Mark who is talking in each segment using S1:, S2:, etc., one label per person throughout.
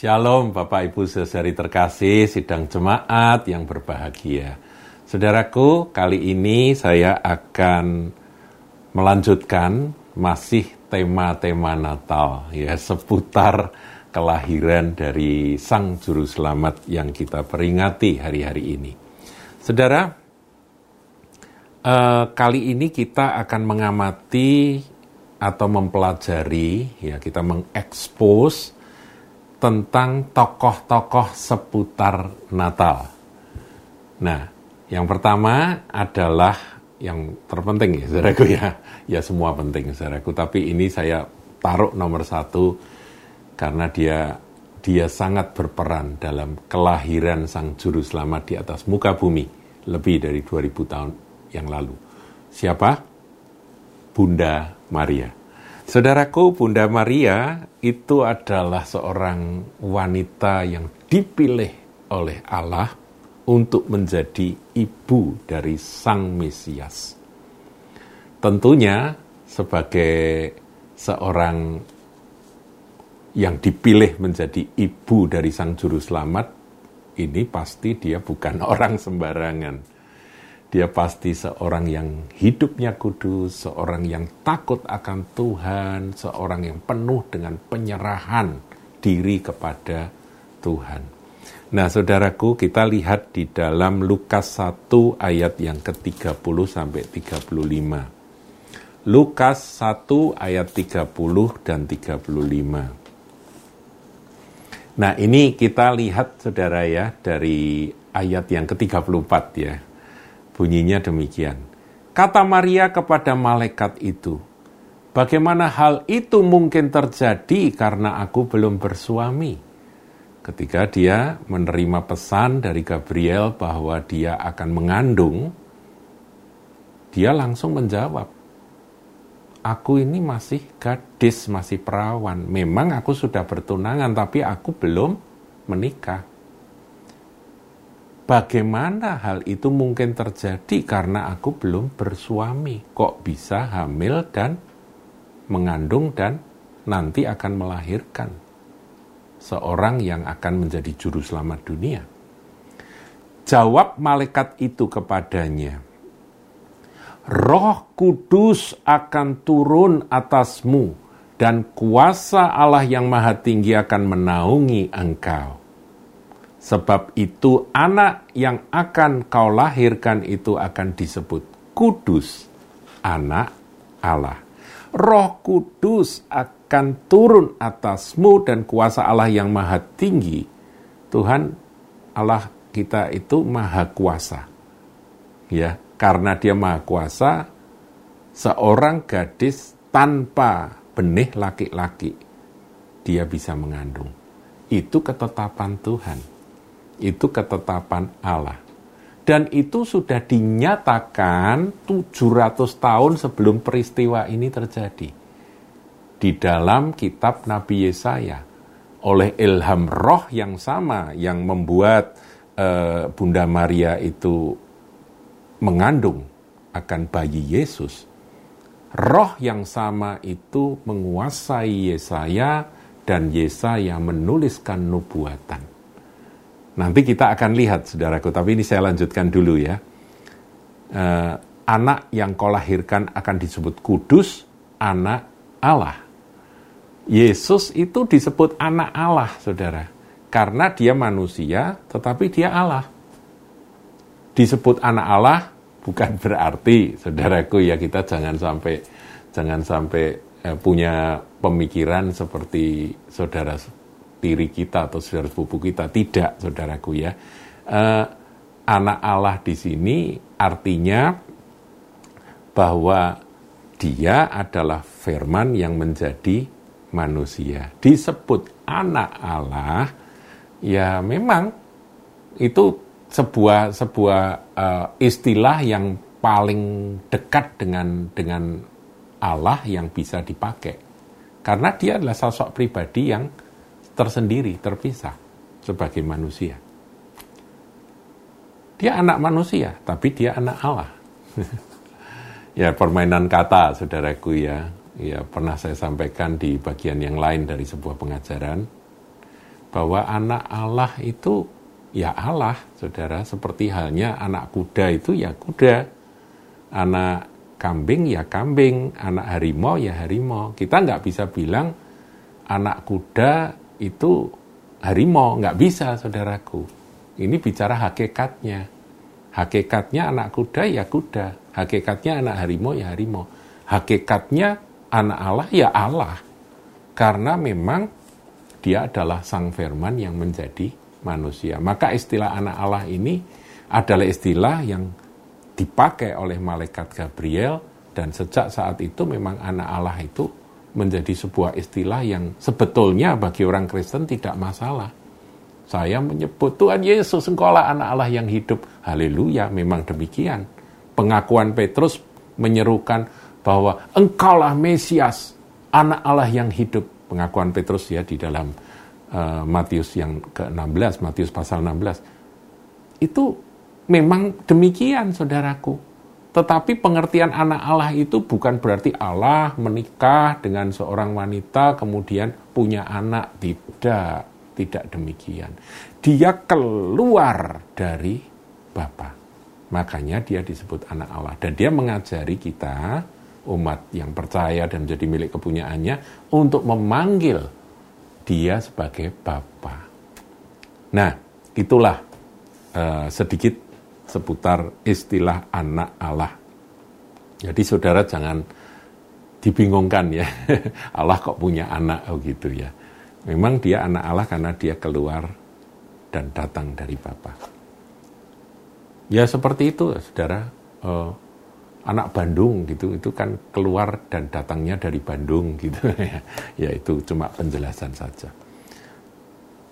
S1: Shalom Bapak Ibu Saudari terkasih, sidang jemaat yang berbahagia. Saudaraku, kali ini saya akan melanjutkan masih tema-tema Natal ya seputar kelahiran dari Sang Juru Selamat yang kita peringati hari-hari ini. Saudara, eh, kali ini kita akan mengamati atau mempelajari ya kita mengekspos tentang tokoh-tokoh seputar Natal. Nah, yang pertama adalah yang terpenting ya, saudaraku ya. Ya semua penting, saudaraku. Tapi ini saya taruh nomor satu karena dia dia sangat berperan dalam kelahiran Sang Juru Selamat di atas muka bumi lebih dari 2000 tahun yang lalu. Siapa? Bunda Maria. Saudaraku, Bunda Maria itu adalah seorang wanita yang dipilih oleh Allah untuk menjadi ibu dari Sang Mesias. Tentunya sebagai seorang yang dipilih menjadi ibu dari Sang Juru Selamat, ini pasti dia bukan orang sembarangan dia pasti seorang yang hidupnya kudus, seorang yang takut akan Tuhan, seorang yang penuh dengan penyerahan diri kepada Tuhan. Nah, saudaraku, kita lihat di dalam Lukas 1 ayat yang ke-30 sampai 35. Lukas 1 ayat 30 dan 35. Nah, ini kita lihat saudara ya dari ayat yang ke-34 ya Bunyinya demikian. Kata Maria kepada malaikat itu, Bagaimana hal itu mungkin terjadi karena aku belum bersuami? Ketika dia menerima pesan dari Gabriel bahwa dia akan mengandung, dia langsung menjawab, Aku ini masih gadis, masih perawan. Memang aku sudah bertunangan, tapi aku belum menikah. Bagaimana hal itu mungkin terjadi karena aku belum bersuami? Kok bisa hamil dan mengandung dan nanti akan melahirkan seorang yang akan menjadi juru selamat dunia? Jawab malaikat itu kepadanya, Roh Kudus akan turun atasmu dan kuasa Allah yang Maha Tinggi akan menaungi engkau Sebab itu anak yang akan kau lahirkan itu akan disebut kudus, anak Allah. Roh kudus akan turun atasmu dan kuasa Allah yang maha tinggi. Tuhan Allah kita itu maha kuasa. Ya, karena dia maha kuasa, seorang gadis tanpa benih laki-laki, dia bisa mengandung. Itu ketetapan Tuhan itu ketetapan Allah. Dan itu sudah dinyatakan 700 tahun sebelum peristiwa ini terjadi. Di dalam kitab Nabi Yesaya. Oleh ilham roh yang sama yang membuat uh, Bunda Maria itu mengandung akan bayi Yesus. Roh yang sama itu menguasai Yesaya dan Yesaya menuliskan nubuatan. Nanti kita akan lihat, saudaraku. Tapi ini saya lanjutkan dulu ya. Uh, anak yang kau lahirkan akan disebut kudus, anak Allah. Yesus itu disebut anak Allah, saudara. Karena dia manusia, tetapi dia Allah. Disebut anak Allah bukan berarti, saudaraku ya kita jangan sampai jangan sampai eh, punya pemikiran seperti saudara tiri kita atau saudara sepupu kita. Tidak, saudaraku ya. Uh, anak Allah di sini artinya bahwa dia adalah firman yang menjadi manusia. Disebut anak Allah, ya memang itu sebuah sebuah uh, istilah yang paling dekat dengan dengan Allah yang bisa dipakai. Karena dia adalah sosok pribadi yang tersendiri, terpisah sebagai manusia. Dia anak manusia, tapi dia anak Allah. ya permainan kata, saudaraku ya. Ya pernah saya sampaikan di bagian yang lain dari sebuah pengajaran. bahwa anak Allah itu ya Allah, saudara. Seperti halnya anak kuda itu ya kuda, anak kambing ya kambing, anak harimau ya harimau. Kita nggak bisa bilang anak kuda itu harimau, nggak bisa, saudaraku. Ini bicara hakikatnya. Hakikatnya anak kuda ya kuda, hakikatnya anak harimau ya harimau. Hakikatnya anak Allah ya Allah. Karena memang dia adalah sang firman yang menjadi manusia. Maka istilah anak Allah ini adalah istilah yang dipakai oleh malaikat Gabriel dan sejak saat itu memang anak Allah itu menjadi sebuah istilah yang sebetulnya bagi orang Kristen tidak masalah. Saya menyebut Tuhan Yesus engkaulah anak Allah yang hidup. Haleluya, memang demikian. Pengakuan Petrus menyerukan bahwa engkaulah Mesias, anak Allah yang hidup pengakuan Petrus ya di dalam uh, Matius yang ke-16, Matius pasal 16. Itu memang demikian saudaraku. Tetapi pengertian anak Allah itu bukan berarti Allah menikah dengan seorang wanita kemudian punya anak. Tidak, tidak demikian. Dia keluar dari Bapa. Makanya dia disebut anak Allah. Dan dia mengajari kita umat yang percaya dan menjadi milik kepunyaannya untuk memanggil dia sebagai Bapa. Nah, itulah uh, sedikit seputar istilah anak Allah. Jadi saudara jangan dibingungkan ya, Allah kok punya anak oh gitu ya. Memang dia anak Allah karena dia keluar dan datang dari Bapa. Ya seperti itu saudara. Uh, anak Bandung gitu itu kan keluar dan datangnya dari Bandung gitu ya. Ya itu cuma penjelasan saja.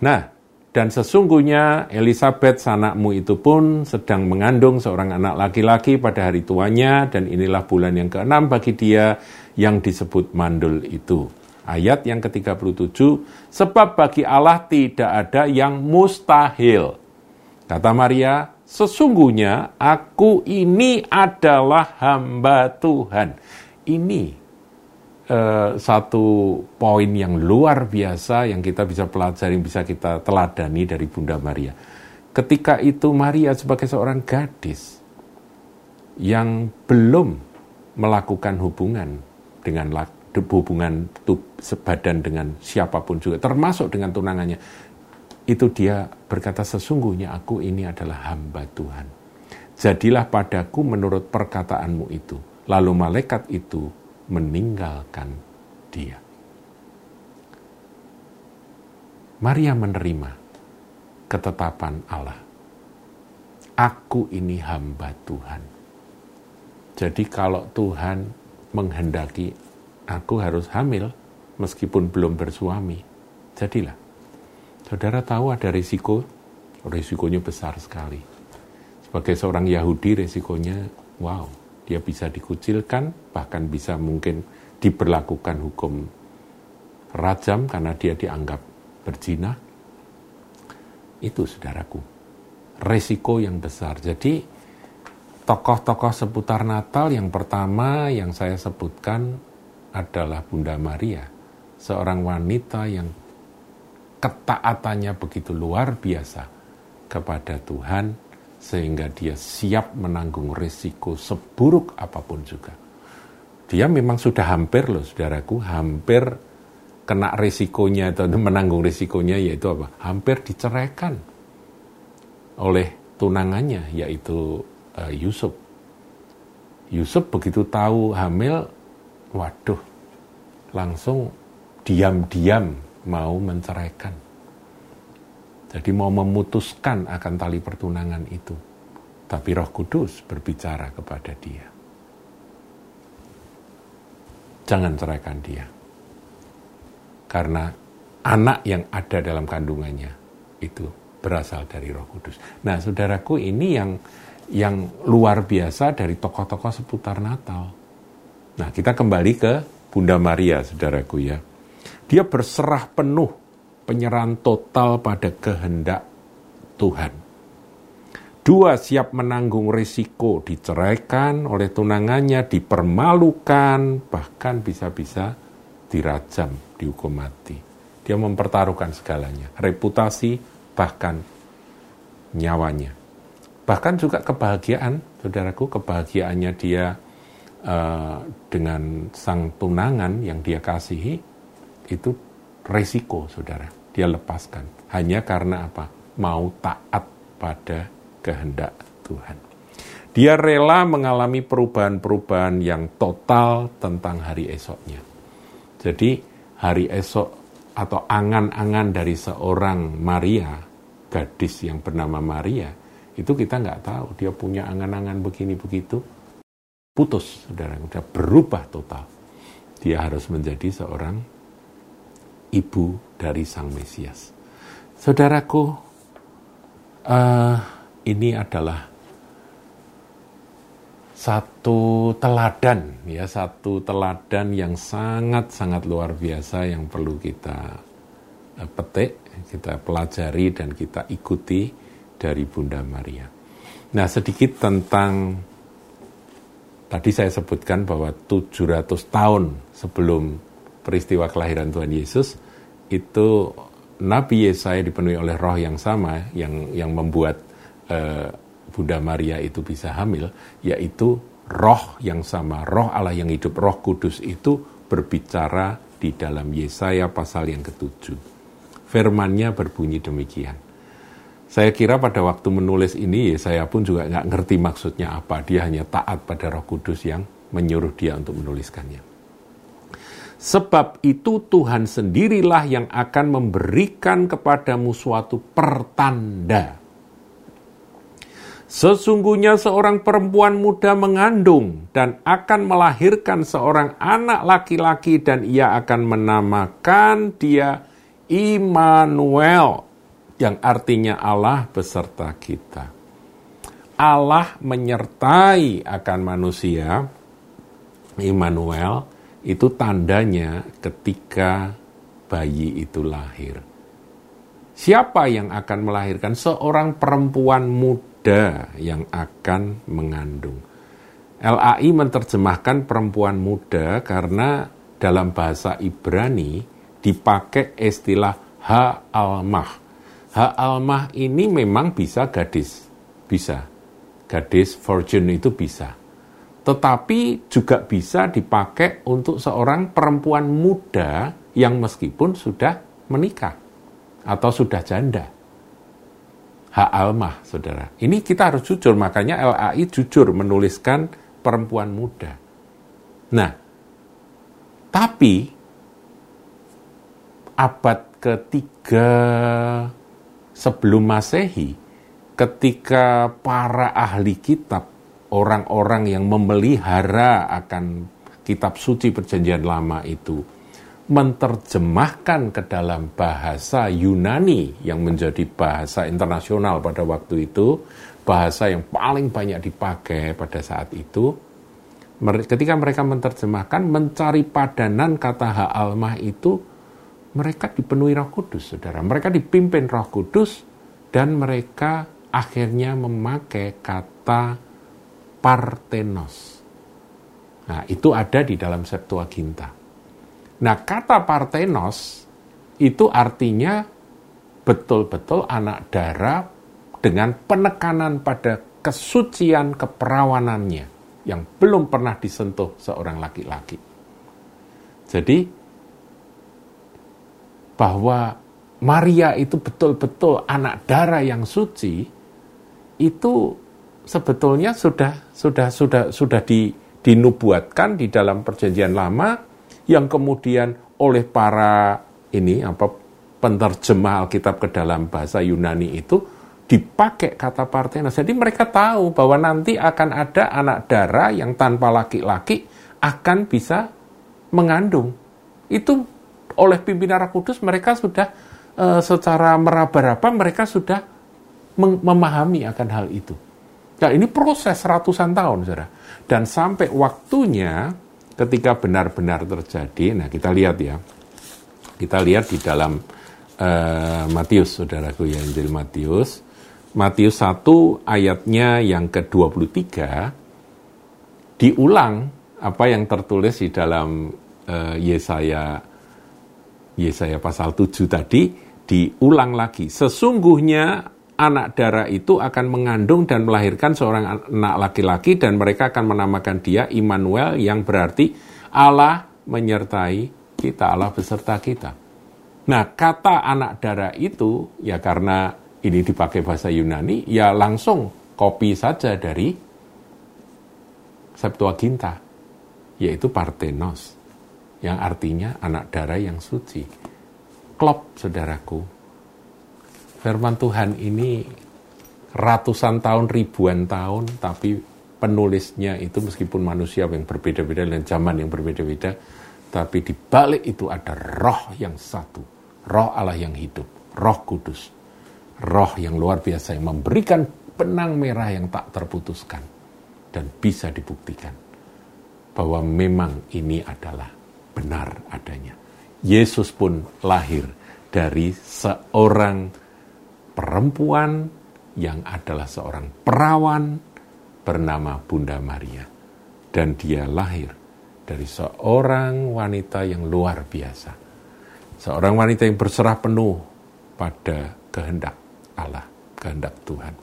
S1: Nah, dan sesungguhnya Elizabeth sanakmu itu pun sedang mengandung seorang anak laki-laki pada hari tuanya dan inilah bulan yang keenam bagi dia yang disebut mandul itu. Ayat yang ke-37, sebab bagi Allah tidak ada yang mustahil. Kata Maria, Sesungguhnya aku ini adalah hamba Tuhan. Ini uh, satu poin yang luar biasa yang kita bisa pelajari, bisa kita teladani dari Bunda Maria. Ketika itu Maria sebagai seorang gadis yang belum melakukan hubungan dengan hubungan sebadan dengan siapa pun juga, termasuk dengan tunangannya itu dia berkata sesungguhnya aku ini adalah hamba Tuhan. Jadilah padaku menurut perkataanmu itu. Lalu malaikat itu meninggalkan dia. Maria menerima ketetapan Allah. Aku ini hamba Tuhan. Jadi kalau Tuhan menghendaki aku harus hamil meskipun belum bersuami, jadilah. Saudara tahu ada risiko, risikonya besar sekali. Sebagai seorang Yahudi risikonya, wow, dia bisa dikucilkan, bahkan bisa mungkin diberlakukan hukum rajam karena dia dianggap berzina. Itu saudaraku, resiko yang besar. Jadi tokoh-tokoh seputar Natal yang pertama yang saya sebutkan adalah Bunda Maria, seorang wanita yang ketaatannya begitu luar biasa kepada Tuhan sehingga dia siap menanggung risiko seburuk apa pun juga. Dia memang sudah hampir loh saudaraku, hampir kena risikonya atau menanggung risikonya yaitu apa? Hampir diceraikan oleh tunangannya yaitu uh, Yusuf. Yusuf begitu tahu hamil, waduh, langsung diam-diam mau menceraikan. Jadi mau memutuskan akan tali pertunangan itu. Tapi roh kudus berbicara kepada dia. Jangan ceraikan dia. Karena anak yang ada dalam kandungannya itu berasal dari roh kudus. Nah saudaraku ini yang yang luar biasa dari tokoh-tokoh seputar Natal. Nah kita kembali ke Bunda Maria saudaraku ya. Dia berserah penuh, penyerahan total pada kehendak Tuhan. Dua, siap menanggung risiko diceraikan oleh tunangannya, dipermalukan, bahkan bisa-bisa dirajam, dihukum mati. Dia mempertaruhkan segalanya, reputasi, bahkan nyawanya. Bahkan juga kebahagiaan, saudaraku, kebahagiaannya dia uh, dengan sang tunangan yang dia kasihi, itu resiko, saudara. Dia lepaskan. Hanya karena apa? Mau taat pada kehendak Tuhan. Dia rela mengalami perubahan-perubahan yang total tentang hari esoknya. Jadi hari esok atau angan-angan dari seorang Maria, gadis yang bernama Maria, itu kita nggak tahu. Dia punya angan-angan begini begitu, putus, saudara, sudah berubah total. Dia harus menjadi seorang ibu dari Sang Mesias. Saudaraku, uh, ini adalah satu teladan ya satu teladan yang sangat-sangat luar biasa yang perlu kita eh, petik, kita pelajari dan kita ikuti dari Bunda Maria. Nah, sedikit tentang tadi saya sebutkan bahwa 700 tahun sebelum peristiwa kelahiran Tuhan Yesus itu Nabi Yesaya dipenuhi oleh roh yang sama yang yang membuat uh, Bunda Maria itu bisa hamil, yaitu roh yang sama, roh Allah yang hidup, roh kudus itu berbicara di dalam Yesaya pasal yang ketujuh. Firmannya berbunyi demikian. Saya kira pada waktu menulis ini, saya pun juga nggak ngerti maksudnya apa. Dia hanya taat pada roh kudus yang menyuruh dia untuk menuliskannya. Sebab itu Tuhan sendirilah yang akan memberikan kepadamu suatu pertanda Sesungguhnya seorang perempuan muda mengandung dan akan melahirkan seorang anak laki-laki dan ia akan menamakan dia Immanuel yang artinya Allah beserta kita. Allah menyertai akan manusia Immanuel itu tandanya ketika bayi itu lahir. Siapa yang akan melahirkan seorang perempuan muda yang akan mengandung. LAI menerjemahkan perempuan muda karena dalam bahasa Ibrani dipakai istilah ha-almah. Ha-almah ini memang bisa gadis, bisa. Gadis virgin itu bisa. Tetapi juga bisa dipakai untuk seorang perempuan muda yang meskipun sudah menikah atau sudah janda hak almah, saudara. Ini kita harus jujur, makanya LAI jujur menuliskan perempuan muda. Nah, tapi abad ketiga sebelum masehi, ketika para ahli kitab, orang-orang yang memelihara akan kitab suci perjanjian lama itu, menerjemahkan ke dalam bahasa Yunani yang menjadi bahasa internasional pada waktu itu, bahasa yang paling banyak dipakai pada saat itu. Ketika mereka menerjemahkan, mencari padanan kata hak almah itu, mereka dipenuhi roh kudus, saudara. Mereka dipimpin roh kudus, dan mereka akhirnya memakai kata partenos. Nah, itu ada di dalam Septuaginta. Nah, kata partenos itu artinya betul-betul anak darah dengan penekanan pada kesucian keperawanannya yang belum pernah disentuh seorang laki-laki. Jadi, bahwa Maria itu betul-betul anak darah yang suci, itu sebetulnya sudah sudah sudah sudah di, dinubuatkan di dalam perjanjian lama yang kemudian oleh para ini apa penerjemah Alkitab ke dalam bahasa Yunani itu dipakai kata partenos. Jadi mereka tahu bahwa nanti akan ada anak darah yang tanpa laki-laki akan bisa mengandung. Itu oleh pimpinan Roh Kudus mereka sudah e, secara meraba-raba mereka sudah memahami akan hal itu. Nah ini proses ratusan tahun, saudara. Dan sampai waktunya ketika benar-benar terjadi, nah kita lihat ya, kita lihat di dalam uh, Matius, saudaraku ya, Injil Matius, Matius 1 ayatnya yang ke-23, diulang apa yang tertulis di dalam uh, Yesaya Yesaya pasal 7 tadi diulang lagi. Sesungguhnya anak darah itu akan mengandung dan melahirkan seorang anak laki-laki dan mereka akan menamakan dia Immanuel yang berarti Allah menyertai kita, Allah beserta kita. Nah, kata anak darah itu ya karena ini dipakai bahasa Yunani, ya langsung kopi saja dari Septuaginta, yaitu Parthenos, yang artinya anak darah yang suci. Klop, saudaraku, firman Tuhan ini ratusan tahun, ribuan tahun, tapi penulisnya itu meskipun manusia yang berbeda-beda dan zaman yang berbeda-beda, tapi di balik itu ada roh yang satu, roh Allah yang hidup, roh kudus, roh yang luar biasa yang memberikan benang merah yang tak terputuskan dan bisa dibuktikan bahwa memang ini adalah benar adanya. Yesus pun lahir dari seorang perempuan yang adalah seorang perawan bernama Bunda Maria. Dan dia lahir dari seorang wanita yang luar biasa. Seorang wanita yang berserah penuh pada kehendak Allah, kehendak Tuhan.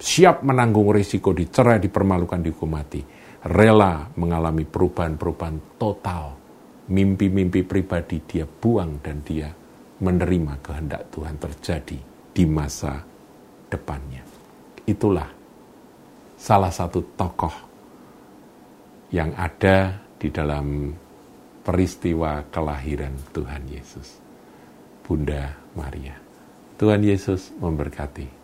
S1: Siap menanggung risiko dicerai, dipermalukan, dihukum mati. Rela mengalami perubahan-perubahan total. Mimpi-mimpi pribadi dia buang dan dia menerima kehendak Tuhan terjadi di masa depannya. Itulah salah satu tokoh yang ada di dalam peristiwa kelahiran Tuhan Yesus. Bunda Maria. Tuhan Yesus memberkati.